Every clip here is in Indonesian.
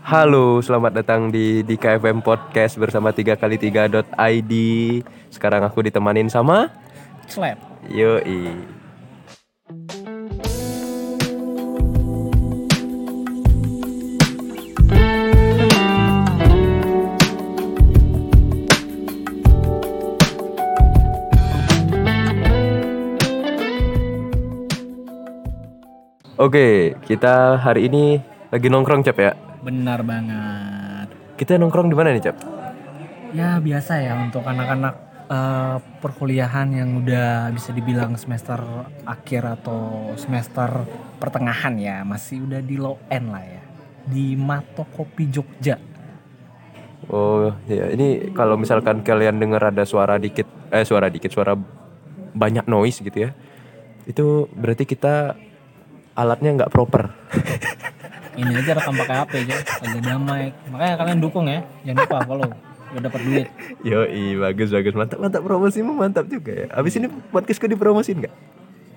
Halo, selamat datang di di KFM Podcast bersama 3 kali 3.id. Sekarang aku ditemanin sama Slap. Yoi. Oke, kita hari ini lagi nongkrong Cap ya. Benar banget. Kita nongkrong di mana nih Cap? Ya biasa ya untuk anak-anak eh, perkuliahan yang udah bisa dibilang semester akhir atau semester pertengahan ya, masih udah di low end lah ya. Di Mato Kopi Jogja. Oh ya ini kalau misalkan kalian dengar ada suara dikit eh suara dikit suara banyak noise gitu ya itu berarti kita alatnya nggak proper Ini aja rekam pakai HP aja, agak damai. Makanya kalian dukung ya, jangan lupa follow. Udah dapat duit. Yoi bagus bagus mantap mantap promosimu mantap juga ya abis ini podcastku dipromosin nggak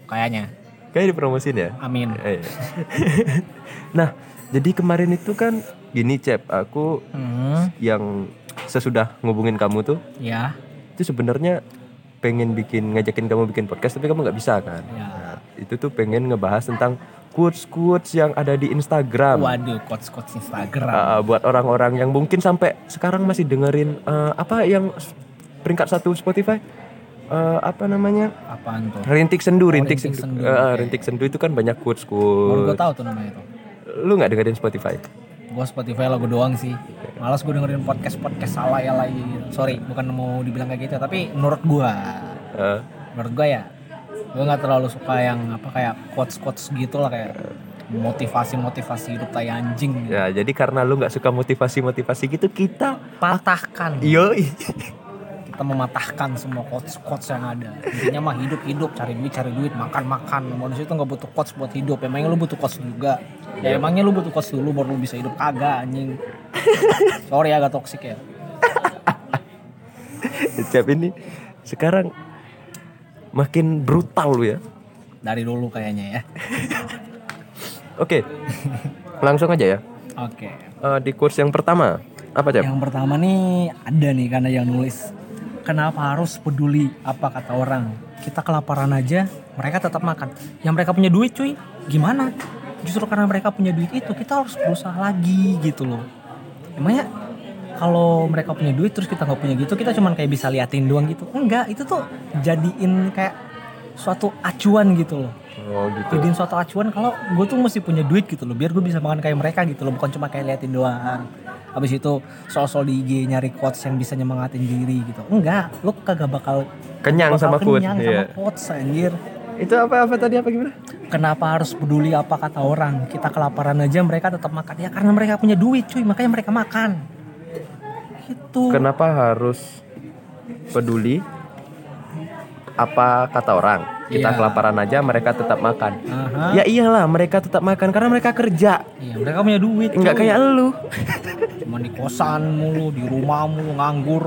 Kayaknya. kayak dipromosin ya Amin. Eh, iya. nah jadi kemarin itu kan gini cep aku Hmm, yang sesudah ngubungin kamu tuh ya. itu sebenarnya pengen bikin ngajakin kamu bikin podcast tapi kamu nggak bisa kan Ya. Nah, itu tuh pengen ngebahas tentang quotes quotes yang ada di Instagram Waduh, quotes-quotes Instagram. Uh, buat orang-orang yang mungkin sampai sekarang masih dengerin uh, apa yang peringkat satu Spotify Uh, apa namanya Apaan tuh? rintik sendu rintik, Rintik sendu, Sendu, Uh, rintik sendu itu kan banyak quotes Baru gue quotes tahu tuh namanya itu. lu nggak dengerin Spotify Gue Spotify lagu doang sih. Malas gue dengerin podcast podcast salah ya lagi. Sorry, bukan mau dibilang kayak gitu, tapi menurut gue, Uh, menurut gue ya, gue nggak terlalu suka yang apa kayak quotes quotes gitu lah kayak motivasi motivasi hidup tai anjing. ya jadi karena lu nggak suka motivasi motivasi gitu kita Patahkan. yoi Kita mematahkan semua quotes quotes yang ada. Intinya mah hidup hidup, cari duit cari duit, makan makan. Manusia itu nggak butuh quotes buat hidup. Emangnya lu butuh quotes juga? Ya emangnya lu butuh quotes dulu baru lu bisa hidup kagak anjing. Sorry agak toksik ya. Siap ini sekarang makin brutal lu ya Dari dulu kayaknya ya. Oke, langsung aja ya. Oke. Eh, di course yang pertama, apa Cap? Yang pertama nih ada nih karena yang nulis. Kenapa harus peduli apa kata orang? Kita kelaparan aja, mereka tetap makan. Yang mereka punya duit cuy, gimana? Justru karena mereka punya duit itu, kita harus berusaha lagi gitu loh. Emangnya kalau mereka punya duit terus kita nggak punya gitu, kita cuman kayak bisa liatin doang gitu. Enggak, itu tuh jadiin kayak suatu acuan gitu loh Oh gitu. jadiin suatu acuan kalau gue tuh mesti punya duit gitu loh biar gue bisa makan kayak mereka gitu loh bukan cuma kayak liatin doang habis itu soal-soal di IG nyari quotes yang bisa nyemangatin diri gitu enggak lo kagak bakal Kenyang bakal sama quotes. kenyang sama quotes anjir Itu apa apa tadi apa gimana? kenapa harus peduli apa kata orang kita kelaparan aja mereka tetap makan ya karena mereka punya duit cuy makanya mereka makan gitu Kenapa harus peduli apa kata orang? Kita Iya. kelaparan aja mereka tetap makan. Aha. Ya iyalah mereka tetap makan karena mereka kerja. iya mereka punya duit Enggak cuy. kayak lu. cuma di kosan mulu di rumah mulu nganggur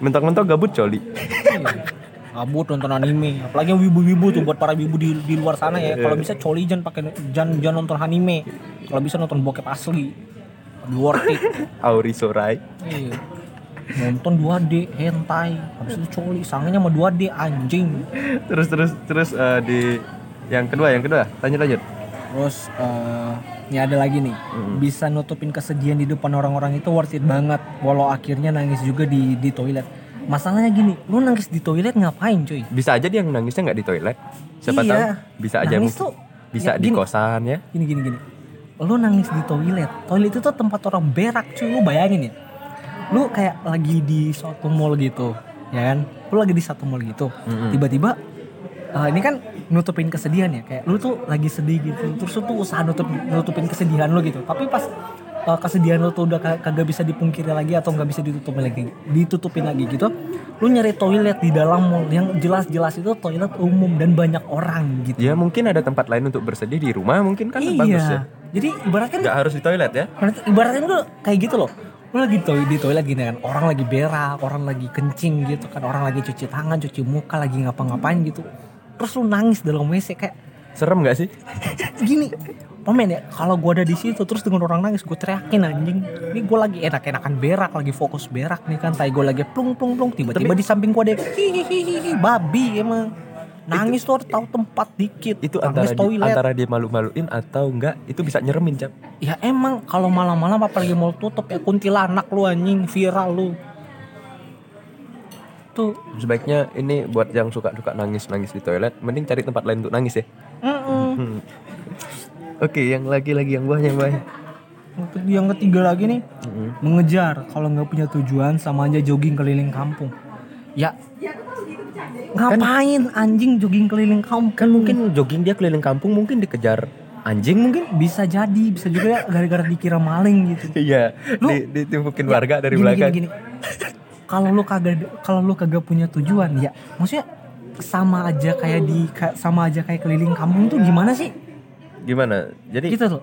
Mentok-mentok gabut coli. Iya. Gabut nonton anime, apalagi yang wibu-wibu tuh buat para wibu di, di luar sana ya. Kalau bisa coli jangan pakai jangan, jangan nonton anime. Kalau bisa nonton bokep asli. Worth it. Auri Sorai. Iya. Nonton 2D hentai, habis itu coli, sangnya sama 2D anjing. Terus terus terus eh, di yang kedua yang kedua lanjut lanjut. Terus eh ini ada lagi nih, Hmm. bisa nutupin kesedihan di depan orang-orang itu worth it banget. Walau akhirnya nangis juga di di toilet. Masalahnya gini, lu nangis di toilet ngapain cuy? Bisa aja dia yang nangisnya nggak di toilet. Siapa Iya. tahu bisa aja Nangis tuh bisa ya di gini. kosan ya. gini gini gini lu nangis di toilet toilet itu tuh tempat orang berak cuy lu bayangin ya lu kayak lagi di suatu mall gitu ya kan lu lagi di satu mall gitu Mm-mm. tiba-tiba eh, ini kan nutupin kesedihan ya kayak lu tuh lagi sedih gitu terus lu tuh usaha nutup nutupin kesedihan lu gitu tapi pas eh, kesedihan lu tuh udah ka- kagak bisa dipungkiri lagi atau nggak bisa ditutupin lagi ditutupin lagi gitu lu nyari toilet di dalam mall yang jelas-jelas itu toilet umum dan banyak orang gitu Ya mungkin ada tempat lain untuk bersedih di rumah mungkin kan iya bagus ya. jadi ibaratnya Nggak harus di toilet ya. Ibaratnya tuh kayak gitu loh. Lu lagi toilet, di toilet gini kan, orang lagi berak, orang lagi kencing gitu kan, orang lagi cuci tangan, cuci muka, lagi ngapa-ngapain gitu. Terus lu nangis dalam WC kayak Serem nggak sih? gini, Pemen ya, kalau gue ada di situ terus dengan orang nangis gue teriakin anjing. Ini gue lagi enak-enakan berak, lagi fokus berak nih kan. Tai gue lagi plung plung plung tiba-tiba di samping gue ada hihihihi babi emang. Nangis tuh harus tahu tempat dikit. Itu nangis antara di, antara dia malu-maluin atau enggak itu bisa nyeremin cap. Ya emang kalau malam-malam apalagi mau tutup ya kuntilanak lu anjing viral lu. Tuh. Sebaiknya ini buat yang suka-suka nangis-nangis di toilet, mending cari tempat lain untuk nangis ya. Mm-mm. Hmm. Oke, yang lagi-lagi yang buahnya mbak. Yang ketiga lagi nih mengejar kalau nggak punya tujuan sama aja jogging keliling kampung. Ya ngapain anjing jogging keliling kampung? Kan mungkin jogging dia keliling kampung mungkin dikejar anjing mungkin. bisa jadi bisa juga ya gara-gara dikira maling gitu. Iya, Lu- di, ditimpukin warga dari Gini, belakang. Gini, gini. Kalau lu kagak kalau lu kagak punya tujuan ya maksudnya sama aja kayak di sama aja kayak keliling kampung tuh gimana sih? Gimana? Jadi Gitu loh.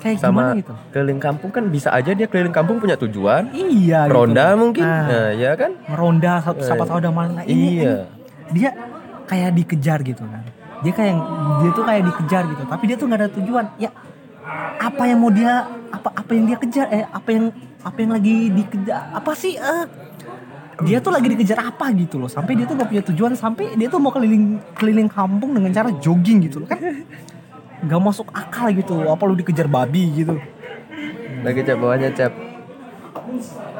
Kayak sama gimana gitu? keliling kampung kan bisa aja dia keliling kampung punya tujuan. Iya gitu. Ronda mungkin. Nah. Nah, ya kan? meronda siapa, siapa tahu ada maling. Nah, ini, Iya. ini dia kayak dikejar gitu kan. Dia kayak dia tuh kayak dikejar gitu, tapi dia tuh nggak ada tujuan. Ya apa yang mau dia apa apa yang dia kejar eh apa yang apa yang lagi dikejar apa sih eh dia tuh lagi dikejar apa gitu loh sampai dia tuh nggak punya tujuan sampai dia tuh mau keliling keliling kampung dengan cara jogging gitu loh kan nggak masuk akal gitu apa lu dikejar babi gitu Lagi cap bawahnya cap.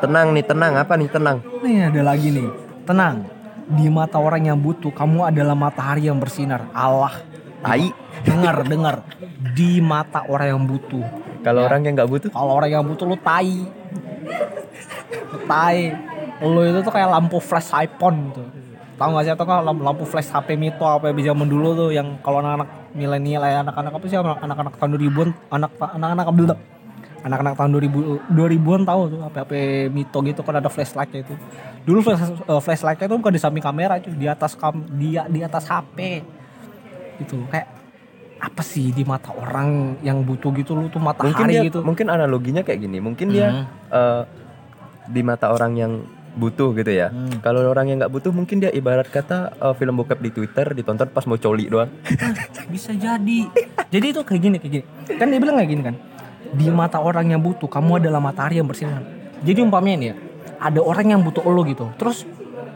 Tenang nih, tenang. Apa nih tenang? Nih ada lagi nih. Tenang. Di mata orang yang butuh, kamu adalah matahari yang bersinar. Allah. Tai. Dengar, dengar. Di mata orang yang butuh. Kalau orang yang nggak butuh, Kalau orang yang butuh lu tai. Lu tai. Lu itu tuh kayak lampu flash iPhone tuh. Tahu gak sih atau kan lampu, flash HP Mito apa yang zaman dulu tuh yang kalau anak-anak milenial ya anak-anak apa sih anak-anak tahun 2000-an anak anak-anak belum anak-anak tahun 2000 2000-an tahu tuh HP HP Mito gitu kan ada flashlightnya itu. Dulu flash eh, flashlightnya itu bukan di samping kamera itu di atas kam di di atas HP. Gitu kayak apa sih di mata orang yang butuh gitu lu tuh mungkin matahari dia gitu. mungkin analoginya kayak gini. Mungkin dia Mhm. eh, di mata orang yang butuh gitu ya. Hmm. Kalau orang yang nggak butuh mungkin dia ibarat kata eh, film bokep di Twitter ditonton pas mau coli doang. bisa jadi jadi itu kayak gini kayak gini kan dia bilang kayak gini kan di mata orang yang butuh kamu adalah matahari yang bersinar jadi umpamanya nih ya ada orang yang butuh lo gitu. Terus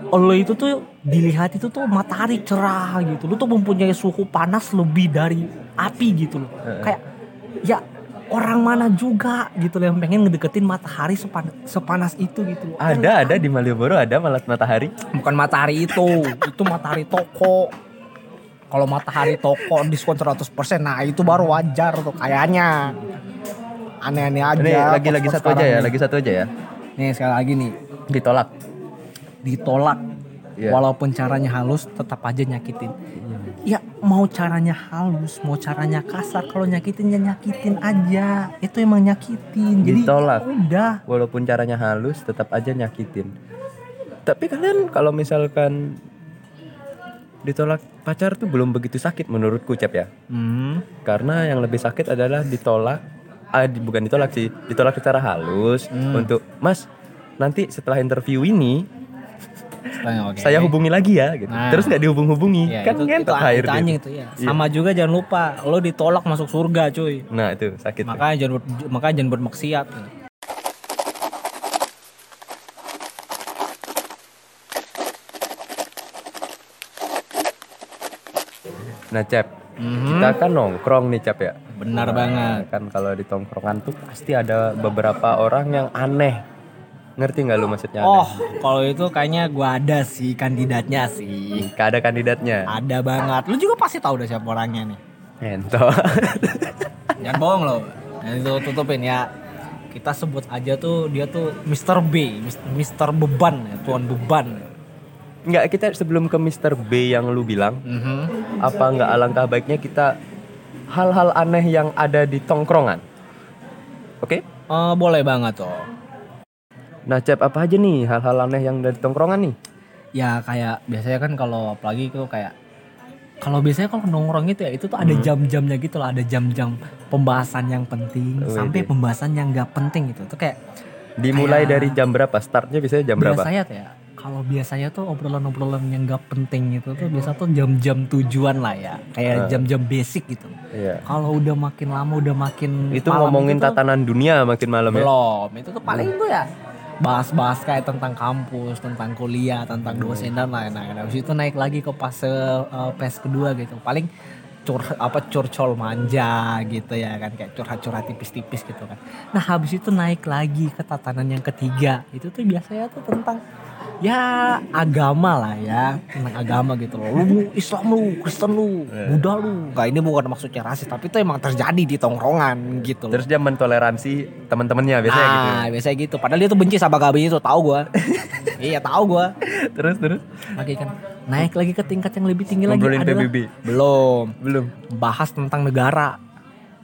lo itu tuh dilihat itu tuh matahari cerah gitu. Lu tuh mempunyai suhu panas lebih dari api gitu loh. Kayak ya orang mana juga gitu loh yang pengen ngedeketin matahari sepan- sepanas itu gitu loh. Ada ada di Malioboro ada malat matahari. bukan matahari itu itu matahari toko. Kalau matahari toko diskon 100% nah itu baru wajar tuh kayaknya. Aneh-aneh aja Ini lagi lagi kos-kos satu aja ya, lagi satu aja ya. Nih. sekali lagi nih Ditolak. ditolak Iya. walaupun caranya halus tetap aja nyakitin ya mau caranya halus mau caranya kasar kalau nyakitin ya nyakitin aja itu emang nyakitin jadi Ditolak. ya udah Walaupun caranya halus tetap aja nyakitin. Tapi kalian kalau misalkan ditolak pacar tuh belum begitu sakit menurutku Cep ya. hmm. Karena yang lebih sakit adalah ditolak ah, bukan ditolak sih, ditolak secara halus Hmm. untuk Mas nanti setelah interview ini oke. saya hubungi lagi ya gitu. Nah. Terus nggak dihubung-hubungi Ya, kan itu, itu, ngentot itu, dia. anjing itu ya. Sama juga jangan lupa lo ditolak masuk surga cuy. Nah, itu sakit. tuh. Makanya jangan ber- makanya jangan bermaksiat. Nah, Cep, Mhm. kita kan nongkrong nih, Cep ya. Benar banget. Kan kalau di tongkrongan tuh pasti ada beberapa orang yang aneh. Ngerti nggak lu maksudnya aneh? Oh, kalau itu kayaknya gua ada sih kandidatnya sih. Ada kandidatnya. Ada banget. Lu juga pasti tahu udah siapa orangnya nih. Ento. Jangan bohong lo. Nah, itu tutupin ya. Kita sebut aja tuh dia tuh Mr. B, Mr. Beban ya, tuan beban. Nggak, kita sebelum ke Mr. B yang lu bilang, Mhm. apa nggak alangkah baiknya kita hal-hal aneh yang ada di tongkrongan? Oke? Eh, boleh banget tuh. Nah, Cep, apa aja nih hal-hal aneh yang ada di tongkrongan nih? ya kayak biasanya kan kalau apalagi tuh kayak kalau biasanya kalau nongkrong itu ya itu tuh ada Hmm. jam-jamnya gitu lah ada jam-jam pembahasan yang penting Wih, sampai pembahasan yang nggak penting gitu tuh kayak Dimulai Kayak- dari jam berapa? Startnya biasanya jam berapa? biasanya tuh ya kalau biasanya tuh obrolan-obrolan yang gak penting itu tuh biasa tuh jam-jam tujuan lah ya. Kayak jam-jam basic gitu. Iya. kalau udah makin lama udah makin Itu malam ngomongin itu tuh- tatanan dunia makin malam ya. belum. Itu tuh paling tuh ya bahas-bahas kayak tentang kampus tentang kuliah tentang dosen dan lain-lain. Habis itu naik lagi ke fase uh, PES kedua gitu. Paling cur apa curcol manja gitu ya kan. Kayak curhat-curhat tipis-tipis gitu kan. Nah habis itu naik lagi ke tatanan yang ketiga. Itu tuh biasanya tuh tentang ya agama lah ya tentang agama gitu loh lu Islam lu Kristen lu Buddha lu nggak ini bukan maksudnya rasis tapi itu emang terjadi di tongkrongan gitu loh Terus dia mentoleransi teman-temannya biasanya gitu. nah, biasanya gitu. Padahal dia tuh benci sama Gabi itu, tahu gua. iya, tahu gua. Terus terus Lagi kan naik lagi ke tingkat yang lebih tinggi lagi Ngobrolin adalah PBB. belum belum. bahas tentang negara.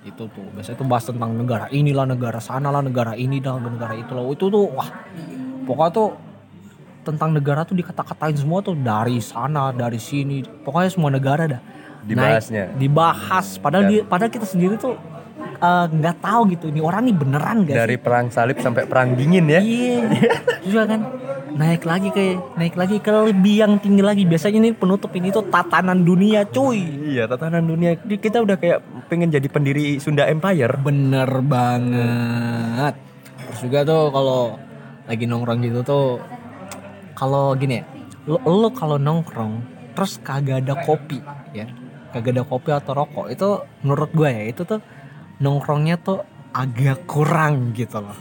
Itu tuh, biasanya tuh bahas tentang negara inilah negara sana lah negara ini dan negara itu loh. Itu tuh wah. Pokoknya tuh tentang negara tuh dikata-katain semua tuh dari sana, dari sini. Pokoknya semua negara dah. Dibahasnya. Naik, dibahas. Padahal Dan- dia, padahal kita sendiri tuh eh, nggak tahu gitu ini orang nih beneran gak sih? Dari perang salib sampai perang dingin ya. Iya, juga kan naik lagi ke naik lagi ke lebih yang tinggi lagi. Biasanya ini penutup ini tuh tatanan dunia, cuy. Iya, tatanan dunia. Di- Kita udah kayak pengen jadi pendiri Sunda Empire. Bener banget. Terus juga tuh kalau lagi nongkrong gitu tuh kalau gini ya, lo, lo kalau nongkrong terus kagak ada kopi ya, kagak ada kopi atau rokok itu menurut gue ya itu tuh nongkrongnya tuh agak kurang gitu loh.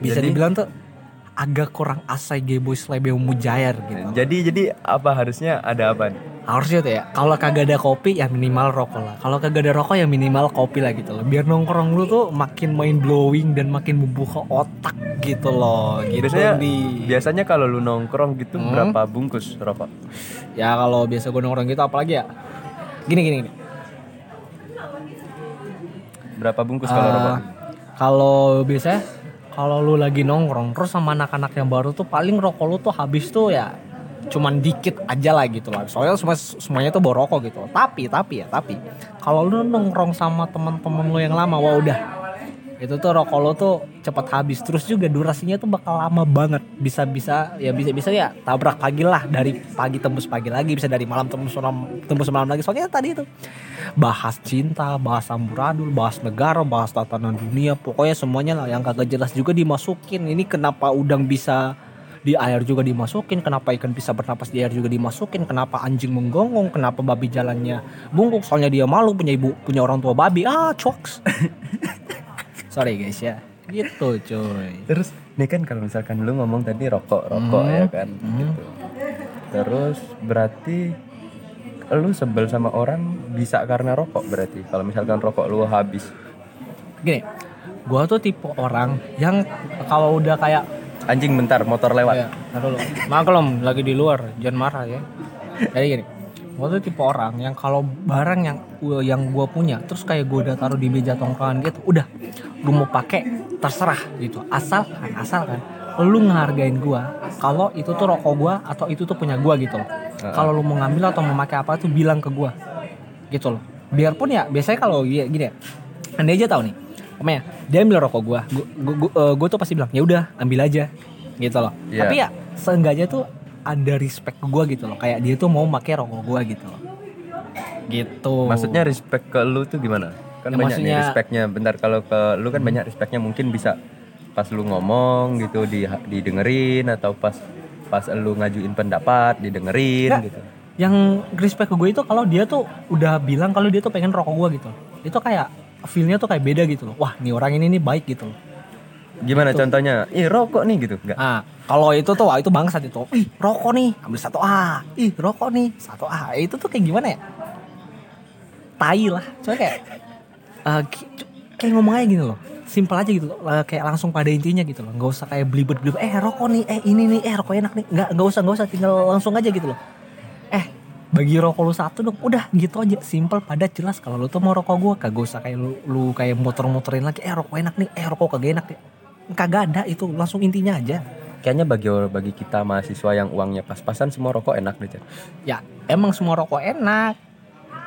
Bisa Jadi- dibilang tuh agak kurang asai geboy slebeo mujair gitu. Jadi jadi apa harusnya ada apa nih? Harusnya tuh ya, kalau kagak ada kopi ya minimal rokok lah. Kalau kagak ada rokok ya minimal kopi lah gitu loh. Biar nongkrong lu tuh makin mind blowing dan makin membuka otak gitu loh. Gitu Biasanya Di. biasanya kalau lu nongkrong gitu Hmm. berapa bungkus rokok? Ya kalau biasa gue nongkrong gitu apalagi ya. Gini gini gini. Berapa bungkus kalau Eh, rokok? Kalau biasanya kalau lu lagi nongkrong terus sama anak-anak yang baru tuh paling rokok lu tuh habis tuh ya cuman dikit aja lah gitu lah. Soalnya semua semuanya tuh bawa rokok gitu. Tapi tapi ya tapi kalau lu nongkrong sama teman-teman lu yang lama wah udah. Itu tuh rokok lo tuh cepat habis. Terus juga durasinya tuh bakal lama banget. Bisa bisa ya bisa bisa ya tabrak pagi lah. Dari pagi tembus pagi lagi bisa dari malam tembus malam tembus malam lagi. Soalnya tadi itu bahas cinta bahas amburadul bahas negara bahas tatanan dunia. Pokoknya semuanya lah yang kagak jelas juga dimasukin. Ini kenapa udang bisa di air juga dimasukin kenapa ikan bisa bernapas di air juga dimasukin kenapa anjing menggonggong kenapa babi jalannya bungkuk soalnya dia malu punya ibu punya orang tua babi ah coks sorry guys ya gitu cuy Terus nih kan kalau misalkan lu ngomong tadi rokok, rokok Hmm. ya kan Hmm. gitu. Terus berarti lu sebel sama orang bisa karena rokok berarti. Kalau misalkan rokok lu habis. gini gua tuh tipe orang yang kalau udah kayak Anjing bentar motor lewat. ya dulu. Maklum lagi di luar jangan marah ya. Jadi gini gua tuh tipe orang yang kalau barang yang yang gua punya terus kayak gua udah taruh di meja tongkrongan gitu udah. Lu mau pakai terserah gitu. Asal kan asal kan lu ngehargain gua kalau itu tuh rokok gua atau itu tuh punya gua gitu loh. Kalau lu mau ngambil atau mau pakai apa tuh bilang ke gua gitu loh. Biarpun ya biasanya kalau ya gini ya dia aja tahu nih Pokoknya dia ambil rokok gua gua, gua, gua, eh, tuh pasti bilang ya udah ambil aja gitu loh Iya. tapi ya seenggaknya tuh ada respect ke gua gitu loh kayak dia tuh mau pakai rokok gua gitu loh gitu Maksudnya respect ke lu tuh gimana? Kan Ya, banyak nih maksudnya- respectnya. Bentar kalau ke lu kan banyak respectnya mungkin bisa pas lu ngomong gitu di didengerin atau pas pas lu ngajuin pendapat didengerin Nggak. gitu. yang respect ke gue itu kalau dia tuh udah bilang kalau dia tuh pengen rokok gua gitu itu kayak feelnya tuh kayak beda gitu loh wah nih orang ini nih baik gitu loh Gimana contohnya? Ih rokok nih gitu enggak? Nah, kalau itu tuh wah itu bangsat itu. Ih, rokok nih, ambil satu A. Ih, rokok nih, satu A. Itu tuh kayak gimana ya? Tai lah. Soalnya kayak eh, cu- kayak ngomong aja gini loh. Simpel aja gitu loh. Eh, kayak langsung pada intinya gitu loh. Nggak usah kayak belibet-belibet. Eh, rokok nih. Eh, ini nih. Eh, rokok enak nih. Nggak, nggak usah, nggak usah. Tinggal langsung aja gitu loh. Bagi rokok lu satu dong. Udah gitu aja. Simpel, padat, jelas. Kalau lu tuh mau rokok gua, kagak usah kayak lu, lu kayak motor-motorin lagi. Eh, rokok enak nih. Eh, rokok kagak enak nih. Kagak ada itu langsung intinya aja. Kayaknya bagi bagi kita mahasiswa yang uangnya pas-pasan semua rokok enak deh. Ya emang semua rokok enak.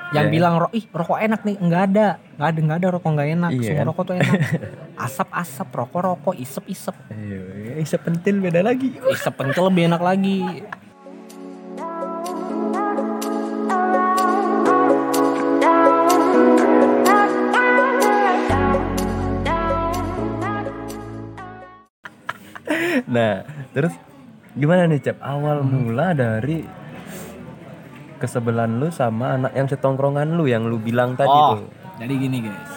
yang Iya. bilang ro ih rokok enak nih nggak ada nggak ada nggak ada rokok nggak enak Iya semua kan? rokok tuh enak asap asap rokok rokok isep isep Iya, isep pentil beda lagi. isep pentil lebih enak lagi Nah, terus gimana nih Cap? Awal mula dari kesebelan lu sama anak yang setongkrongan lu yang lu bilang tadi oh tuh. jadi gini guys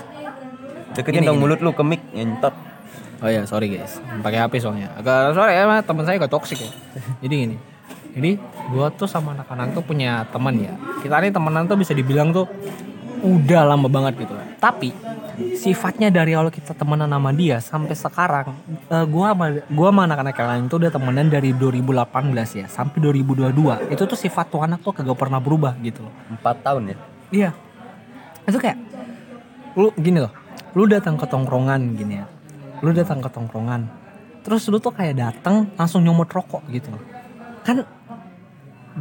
Deketin Gini, dong gini. mulut lu ke mic ngentot. Oh ya sorry guys, pakai HP soalnya. Agak sorry ya, teman saya agak toksik ya. Jadi gini, jadi gua tuh sama anak-anak tuh punya teman ya. Kita nih temenan tuh bisa dibilang tuh udah lama banget gitu. Tapi sifatnya dari awal kita temenan sama dia sampai sekarang, eh, gua sama gua sama anak-anak yang lain tuh udah temenan dari 2018 ya sampai 2022. Itu tuh sifat tuh anak tuh kagak pernah berubah gitu loh. Empat tahun ya. Iya. Itu kayak lu gini loh. Lu datang ke tongkrongan gini ya. Lu datang ke tongkrongan. Terus lu tuh kayak datang langsung nyomot rokok gitu loh. Kan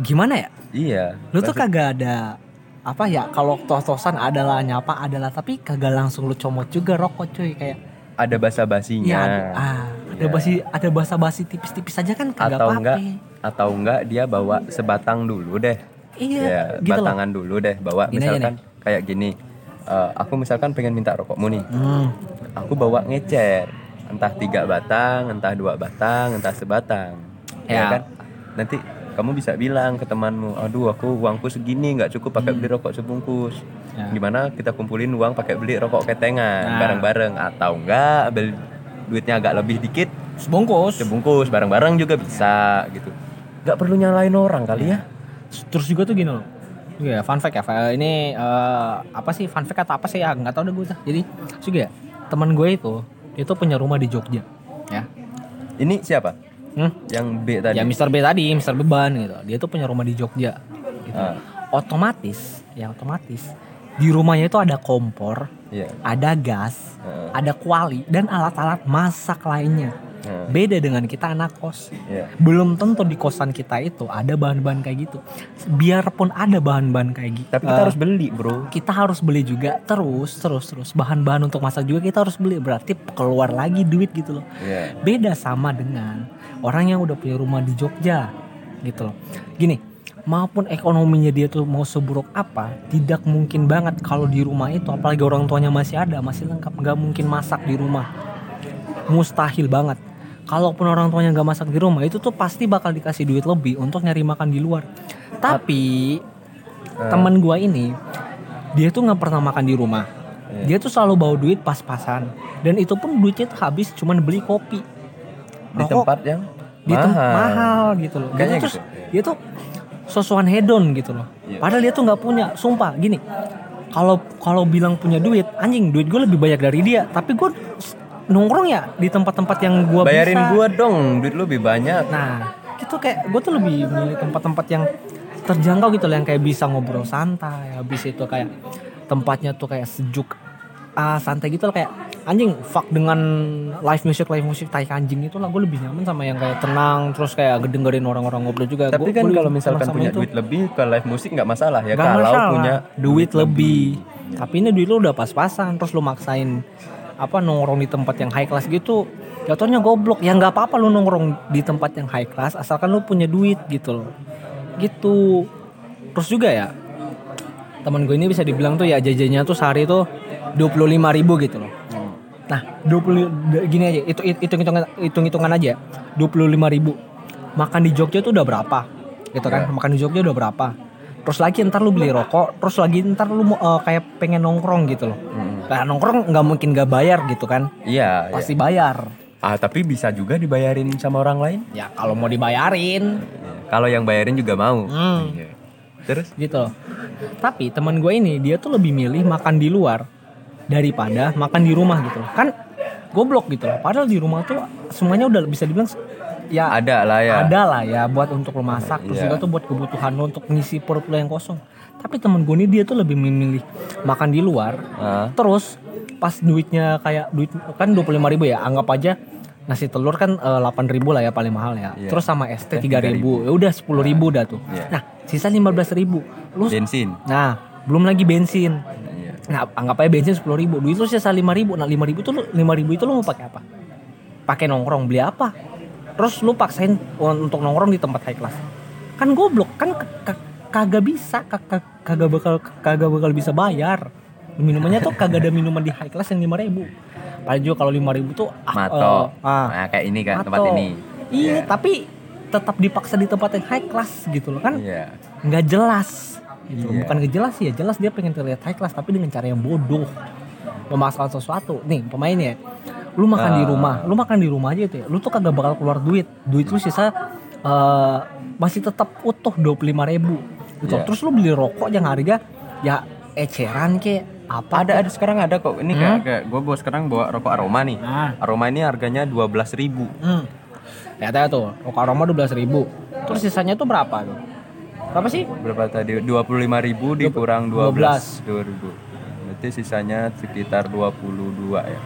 gimana ya? Iya. Lu tuh kagak ada apa ya kalau tos-tosan adalah nyapa adalah tapi kagak langsung lu comot juga rokok cuy kayak ada basa-basinya. ya ada, ah, ada Iya. basi ada basa-basi tipis-tipis aja kan kagak atau enggak atau enggak dia bawa sebatang dulu deh. Iya, ya, gitu loh. batangan dulu deh bawa Gini misalkan kayak gini. eh, aku misalkan pengen minta rokokmu nih. Hmm. Aku bawa ngecer. Entah tiga batang, entah dua batang, entah sebatang. Ya, Ya. kan? Nanti kamu bisa bilang ke temanmu, aduh aku uangku segini nggak cukup pakai beli rokok sebungkus. Ya. Gimana kita kumpulin uang pakai beli rokok ketengan Nah. bareng-bareng atau enggak beli duitnya agak lebih dikit Sebungkus. sebungkus bareng-bareng juga bisa gitu. Nggak perlu nyalain orang kali ya. terus juga tuh gini loh Iya, fun fact ya. Ini eh, apa sih fun fact atau apa sih ya? Nggak tahu deh gue. Jadi juga ya, teman gue itu dia tuh punya rumah di Jogja. Ya. Ini siapa? Hmm? Yang B tadi. Ya Mr. B tadi, Mr. Beban gitu. Dia tuh punya rumah di Jogja. Gitu. Ah. Otomatis, ya otomatis di rumahnya itu ada kompor, Iya. ada gas, Heeh. ada kuali dan alat-alat masak lainnya. Heeh. Beda dengan kita anak kos. Iya. Belum tentu di kosan kita itu ada bahan-bahan kayak gitu. Biarpun ada bahan-bahan kayak gitu. Tapi kita harus beli, Bro. kita harus beli juga terus terus terus bahan-bahan untuk masak juga kita harus beli berarti keluar lagi duit gitu loh Iya. beda sama dengan orang yang udah punya rumah di Jogja gitu loh. Gini maupun ekonominya dia tuh mau seburuk apa tidak mungkin banget kalau di rumah itu apalagi orang tuanya masih ada masih lengkap nggak mungkin masak di rumah. Mustahil banget. Kalaupun orang tuanya nggak masak di rumah itu tuh pasti bakal dikasih duit lebih untuk nyari makan di luar. Tapi teman gua ini dia tuh nggak pernah makan di rumah. Iya. dia tuh selalu bawa duit pas-pasan. Dan itu pun duitnya tuh habis cuman beli kopi Di Rokok tempat yang di tem- mahal. mahal gitu loh. Kayaknya terus gitu. dia tuh sosokan hedon gitu loh. Iya. Padahal dia tuh nggak punya. Sumpah gini. Kalau kalau bilang punya duit, anjing duit gue lebih banyak dari dia. Tapi gue nongkrong ya di tempat-tempat yang gue Bayarin gua dong, duit lu lebih banyak. Nah, itu kayak gue tuh lebih milih tempat-tempat yang terjangkau gitu loh, yang kayak bisa ngobrol santai. Habis itu kayak tempatnya tuh kayak sejuk, ah santai gitu loh kayak anjing fuck dengan live music live music tai anjing itu lah gue lebih nyaman sama yang kayak tenang terus kayak dengerin orang-orang ngobrol juga. Tapi Gua- kan gua kalau lebih misalkan punya itu. duit lebih ke live musik nggak masalah ya. Nggak kalau masalah. punya duit lebih. Tapi ini duit lu udah pas-pasan terus lu maksain apa nongkrong di tempat yang high class gitu. Jatuhnya goblok. Ya nggak apa-apa lu nongkrong di tempat yang high class asalkan lu punya duit gitu loh. Gitu. Terus juga ya teman gue ini bisa dibilang tuh ya jajannya tuh sehari tuh 25.000 ribu gitu loh. Nah, 20 gini aja, itu hitung hitungan hitung hitungan aja. 25.000 ribu. Makan di Jogja tuh udah berapa? Gitu kan? Iya. Makan di Jogja udah berapa? Terus lagi ntar lu beli rokok, terus lagi ntar lu eh, kayak pengen nongkrong gitu loh. Mm. Nah, nongkrong nggak mungkin gak bayar gitu kan? Iya, iya. Pasti bayar. Ah, tapi bisa juga dibayarin sama orang lain. Ya kalau mau dibayarin, Iya. Kalau yang bayarin juga mau. Hmm. Iya. Terus? gitu. Tapi teman gue ini dia tuh lebih milih makan di luar daripada makan di rumah gitu. Kan goblok gitu loh. Padahal di rumah tuh semuanya udah bisa dibilang ya Ada lah ya. ada lah ya buat untuk lo masak terus Iya. juga tuh buat kebutuhan lo untuk ngisi perut lo yang kosong. Tapi temen gue ini dia tuh lebih memilih makan di luar. Ah, Terus pas duitnya kayak duit kan 25.000 ribu ya anggap aja nasi telur kan eh, 8.000 ribu lah ya paling mahal ya. Iya. Terus sama ST Eh, 3.000 ribu ya udah 10.000 ribu dah tuh. Iya. Nah sisa 15.000 ribu. Lu bensin. Nah, belum lagi bensin Iya. Nah anggap aja bensin sepuluh ribu duit lu sisa lima ribu nah lima ribu tuh lu lima ribu itu lu mau pakai apa pakai nongkrong beli apa terus lu paksain untuk nongkrong di tempat high class kan goblok kan kagak bisa Kag- kag- kagak bakal kagak bakal bisa bayar minumannya tuh kagak ada minuman di high class yang lima ribu paling juga kalau lima ribu tuh ah, Mato. eh, ah, Nah, kayak ini kan tempat Mato. ini. iya Iya. tapi tetap dipaksa di tempat yang high class gitu loh kan Iya. nggak jelas gitu. Iya. bukan nggak jelas ya jelas dia pengen terlihat high class tapi dengan cara yang bodoh memaksakan sesuatu nih pemainnya lu makan di Ah. rumah lu makan di rumah aja tuh ya lu tuh kagak bakal keluar duit duit lu sisa eh, masih tetap utuh dua puluh lima ribu gitu Iya. terus lu beli rokok yang harga ya eceran ke apa Ada ada sekarang ada kok. Ini kayak Hmm? kayak gue bawa sekarang bawa rokok aroma nih. nah Aroma ini harganya 12.000 ribu. hmm. lihat aja tuh rokok aroma dua belas ribu terus sisanya tuh berapa tuh berapa sih Berapa tadi? 25.000 ribu dikurang 12 ribu. Berarti sisanya sekitar 22 ya.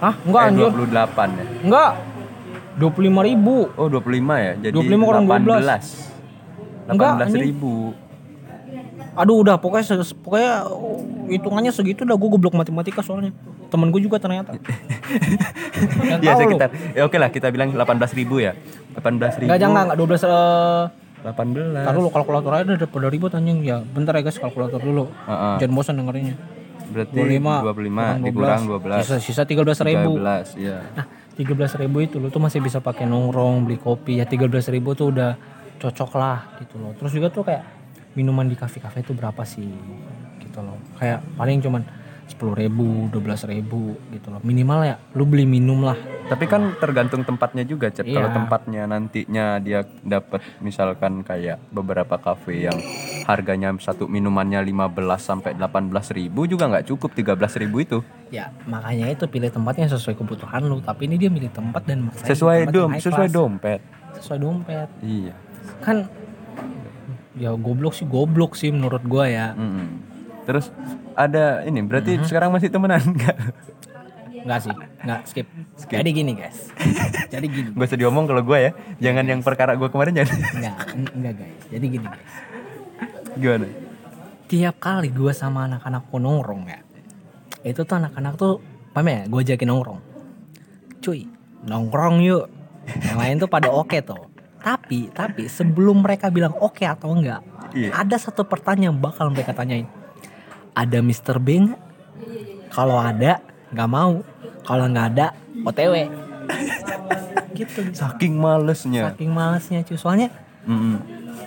Hah enggak eh, anjir 28 ya. enggak dua puluh lima ribu Oh 25 ya. Jadi 25 kurang 18. Enggak, 18 anjing. ribu. Aduh udah pokoknya pokoknya oh, hitungannya segitu udah gue goblok matematika soalnya. Temen gue juga ternyata. Nggak Ya sekitar. Ya oke lah kita bilang 18 ribu ya. 18 ribu. Enggak jangan enggak 12 eh 18. Taruh lu kalkulator aja udah pada ribut anjing ya. Bentar ya guys kalkulator dulu. Heeh. Jangan bosan dengerinnya. Berarti 25 25, dikurang 12. Sisa, sisa 13 ribu. 13 ya. Nah 13 ribu itu lu tuh masih bisa pakai nongkrong beli kopi ya 13 ribu tuh udah cocok lah gitu loh. Terus juga tuh kayak minuman di kafe-kafe itu berapa sih gitu loh. Kayak paling cuman 10 ribu, 12 ribu gitu loh. Minimal ya lu beli minum lah. Tapi kan tergantung tempatnya juga, Cet. Kalau Iya. tempatnya nantinya dia dapat misalkan kayak beberapa kafe yang harganya satu minumannya 15 sampai 18 ribu juga nggak cukup 13 ribu itu. Ya makanya itu pilih tempatnya sesuai kebutuhan lu. Tapi ini dia milih tempat dan maksain Sesuai tempat dom, sesuai class. dompet. Sesuai dompet. Iya. Kan ya goblok sih goblok sih menurut gua ya. Mm-mm. Terus ada ini berarti Mm-hmm. sekarang masih temenan enggak? Enggak sih, enggak skip. Jadi gini guys. Jadi gini. Gak usah diomong kalau gue ya. Jangan yang perkara gue kemarin jadi. Enggak, en- enggak guys. Jadi gini guys. Gimana? Tiap kali gue sama anak-anak gua nongkrong ya. Itu tuh anak-anak tuh paham ya, gue ajakin nongkrong. Cuy, nongkrong yuk. Yang lain tuh pada oke tuh. Tapi, tapi sebelum mereka bilang oke atau enggak, Iya. ada satu pertanyaan bakal mereka tanyain. Ada Mr. B nggak? Kalau ada, nggak mau. Kalau nggak ada, OTW. gitu. Saking malesnya. Saking malesnya cuy. Soalnya Mm-mm.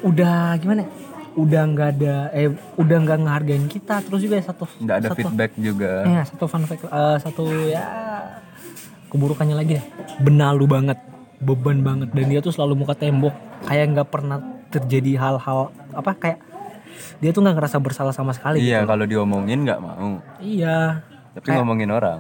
udah gimana? ya? Udah nggak ada, eh udah nggak ngehargain kita. Terus juga satu, Nggak ada satu, feedback juga. Ya, satu fun fact, eh, satu ya keburukannya lagi deh. Benalu banget, beban banget. Dan dia tuh selalu muka tembok. Kayak nggak pernah terjadi hal-hal apa kayak dia tuh nggak ngerasa bersalah sama sekali. Iya, gitu. kalau diomongin nggak mau. Iya. Tapi Kayak- ngomongin orang.